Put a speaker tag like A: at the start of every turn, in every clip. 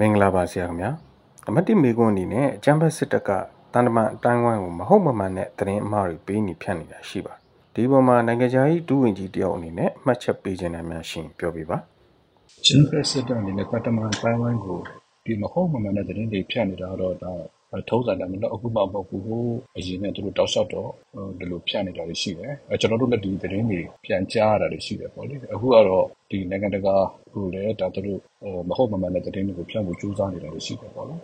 A: မင်္ဂလာပါဆရာခင်ဗျာအမတ်တိမေကွန်းအနေနဲ့အချမ်းဘတ်စစ်တပ်ကတန်တမန်အတိုင်းဝိုင်းကိုမဟုတ်မမှန်တဲ့သတင်းအမှားတွေပေးနေဖြန့်နေတာရှိပါဒီပေါ်မှာနိုင်ငံခြားရေးဒုဝန်ကြီးတယောက်အနေနဲ့မှတ်ချက်ပေးခြင်းနဲ့များရှင်ပြောပြပါ
B: ကျင်းပစစ်တပ်အနေနဲ့ကတ္တမန်ပိုင်းဝိုင်းကိုဒီမဟုတ်မမှန်တဲ့သတင်းတွေဖြန့်နေတာတော့ဒါ ထုံးစံတယ်မလို့အခုမှမဟုတ်ဘူးဟိုအရင်ကသူတို့တောက်လျှောက်တော့ဒီလိုဖြန့်နေတာတွေရှိတယ်အဲကျွန်တော်တို့လည်းဒီသတင်းတွေပြန်ကြားရတာတွေရှိတယ်ပေါ့လေအခုကတော့ဒီနိုင်ငံတကာဟိုလည်းဒါသူတို့မဟုတ်မမှန်တဲ့သတင်းတွေကိုဖြန့်ဖို့ကြိုးစားနေတာတွေရှိတယ်ပေါ့လေ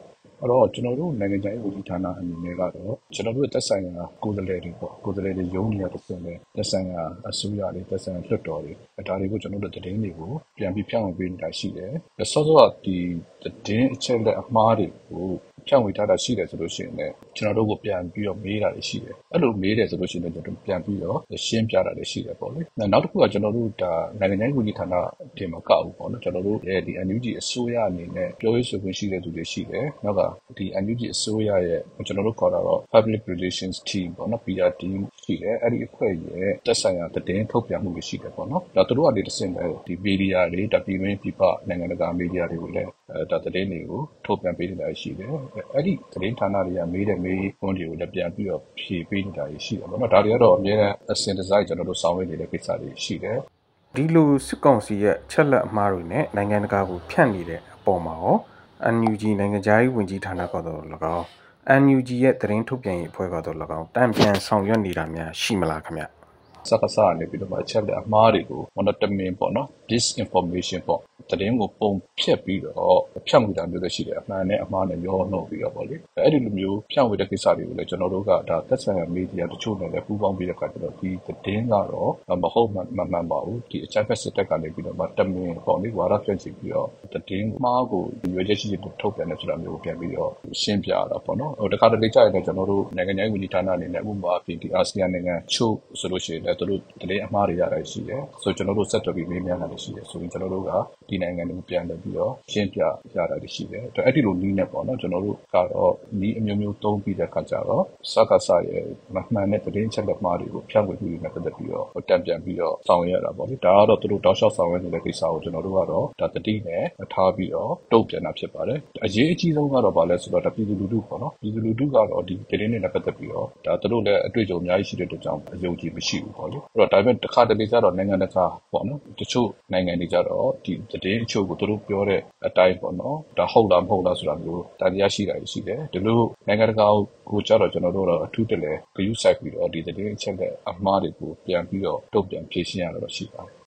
B: အဲ့တော့ကျွန်တော်တို့နိုင်ငံခြားရေးဝန်ကြီးဌာနအနေနဲ့ကတော့ကျွန်တော်တို့သက်ဆိုင်ရာကိုယ်စားလှယ်တွေပေါ့ကိုယ်စားလှယ်တွေရုံးနေရတဲ့ဆက်နဲ့သက်ဆိုင်ရာအစိုးရတွေသက်ဆိုင်ရာလွှတ်တော်တွေဒါတွေကိုကျွန်တော်တို့သတင်းတွေကိုပြန်ပြီးဖြန့်ဝေပေးနေတာရှိတယ်။ဆောစောကဒီသတင်းအချက်လက်အမှားတွေကို ဖြန့်ဝေထားတာရှိတယ်ဆိုလို့ရှိရင်လည်းကျွန်တော်တို့ကိုပြန်ပြီးတော့မေးတာတွေရှိတယ်။အဲ့လိုမေးတယ်ဆိုလို့ရှိရင်ကျွန်တော်တို့ပြန်ပြီးတော့ရှင်းပြတာတွေရှိတယ်ပေါ့လေ။နောက်တစ်ခုကကျွန်တော်တို့ဒါနိုင်ငံခြားရေးဝန်ကြီးဌာနတင်မကောက်ဘူးပေါ့နော်။ကျွန်တော်တို့ရဲ့ဒီ NUG အစိုးရအနေနဲ့ပြောရေးဆိုခွင့်ရှိတဲ့သူတွေရှိတယ်။နောက်ကဒီ NUG အစိုးရရဲ့ကျွန်တော်တို့ခေါ်တာတော့ Public Relations Team ပေါ့နော် PR team ရှိတယ်။အဲ့ဒီအဖွဲ့ရဲ့တက်ဆိုင်ရာသတင်းထုတ်ပြန်မှုတွေရှိတယ်ပေါ့နော်။ဒါတို့ကနေတစ်ဆင့်ပဲဒီမီဒီယာတွေဒါပြည်တွင်းပြည်ပနိုင်ငံတကာမီဒီယာတွေကိုလည်းအဲ ဒါသတင်းတွေကို ထုတ်ပြန်ပေးနေတာရှိတယ်။အဲ့ဒီသတင်းဌာနတွေက မေးတဲ့မေးခွန်းတွေကိုလည်း ပြန်ပြီးတော့ ဖြေပေးနေတာရှိတယ်ပေါ့နော်။ဒါတွေကတော့ အများနဲ့အစင်ဒီဇိုင်းကျွန်တော်တို့ ဆောင်ရွက်နေတဲ့ ကိစ္စတွေရှိတယ်။
A: ဒီလို စစ်ကောင်စီရဲ့ချက်လက်အမှားတွေနဲ့ နိုင်ငံတကာကို ဖြန့်နေတဲ့အပေါ်မှာရော NUG နိုင်ငံခြားရေးဝန်ကြီးဌာနကတော့၎င်း NUG ရဲ့ သတင်းထုတ်ပြန်ရေးအဖွဲ့ကတော့၎င်းတံပြန်ဆောင်ရွက်နေတာများ ရှိမလားခင်ဗျ
B: စကားစားနေပြီးတော့မှ အချက်လက်အမှားတွေကို monitoring ပေါ့နော် disinformation ပေါ့ သတင်းကိုပုံဖြတ်ပြီးတော့ဖြန့်ဝေတာမျိုးလည်းရှိတယ်အမှန်နဲ့အမှားနဲ့ရောနှုတ်ပြီးတော့ပေါ့လေအဲ့ဒီလိုမျိုးဖြန့်ဝေတဲ့ကိစ္စတွေကိုလည်းကျွန်တော်တို့ကဒါသက်ဆိုင်ရာမီဒီယာတချို့နဲ့လည်းပူးပေါင်းပြီးတဲ့အခါကျတော့ဒီသတင်းကတော့မဟုတ်မှမမှန်ပါဘူးဒီအချက်ဖက်စစ်တက်ကနေပြီးတော့မှတမင်ပေါ့လေဝါဒဖြန့်ချီပြီးတော့သတင်းမှားကိုရွေးချက်ရှိရှိထုတ်ပြန်နေဆိုတာမျိုးကိုပြန်ပြီးတော့ရှင်းပြရတာပေါ့နော်ဟိုတခါတလေကြာရင်လည်းကျွန်တော်တို့နိုင်ငံရေးဝန်ကြီးဌာနအနေနဲ့ဥပမာအဖြစ်ဒီအာဆီယံနိုင်ငံချို့ဆိုလို့ရှိရင်လည်းတို့သတင်းအမှားတွေရတာရှိတယ်ဆိုကျွန်တော်တို့ဆက်သွယ်ပြီးမေးမြန်းတာရှိတယ်ဆိုရင်ကျွန်တော်တို့ကဒီနိုင်ငံတွေကို ပြန်လည်ပြီးတော့ ရှင်းပြရတာရှိတယ်။အဲ့ဒီလိုနီးနဲ့ပေါ့နော် ကျွန်တော်တို့ကတော့နီးအမျိုးမျိုးသုံးပြီးတဲ့အခါကျတော့ စကားဆရဲ့ မမှန်တဲ့ သတင်းချက်လက်မှားတွေကို ဖြန့်ဝေမှုတွေနဲ့ ပတ်သက်ပြီးတော့တံပြန်ပြီးတော့ ဆောင်ရွက်ရတာပေါ့လေ။ဒါကတော့ သူတို့ တောက်လျှောက်ဆောင်ရွက်နေတဲ့ ကိစ္စကို ကျွန်တော်တို့ကတော့ဒါတတိနဲ့ထားပြီးတော့ တုံ့ပြန်တာ ဖြစ်ပါတယ်။အရေးအကြီးဆုံးကတော့ဗာလဲဆိုတော့ဒါပြည်သူလူထုပေါ့နော်။ပြည်သူလူထုကတော့ ဒီသတင်းတွေနဲ့ ပတ်သက်ပြီးတော့ဒါသူတို့လည်း အတွေ့အကြုံ အများကြီးရှိတဲ့အတွက်ကြောင့် အယုံကြည်မရှိဘူးပေါ့လေ။အဲ့တော့ဒါပေမဲ့တစ်ခါတလေကျတော့ နိုင်ငံတကာပေါ့နော်။တချို့နိုင်ငံတွေကျတော့ ဒီသတင်းအချို့ကိုသူတို့ပြောတဲ့အတိုင်းပေါ့နော်ဒါဟုတ်လားမဟုတ်လားဆိုတာမျိုးတန်တရားရှိတာရှိတယ်ဒီလိုနိုင်ငံတကာကိုကြတော့ကျွန်တော်တို့တော့အထူးတလဲဂရုစိုက်ပြီးတော့ဒီသတင်းအချက်လက်အမှားတွေကိုပြန်ပြီးတော့တုံ့ပြန်ဖြေရှင်းရတော့ရှိပါတယ်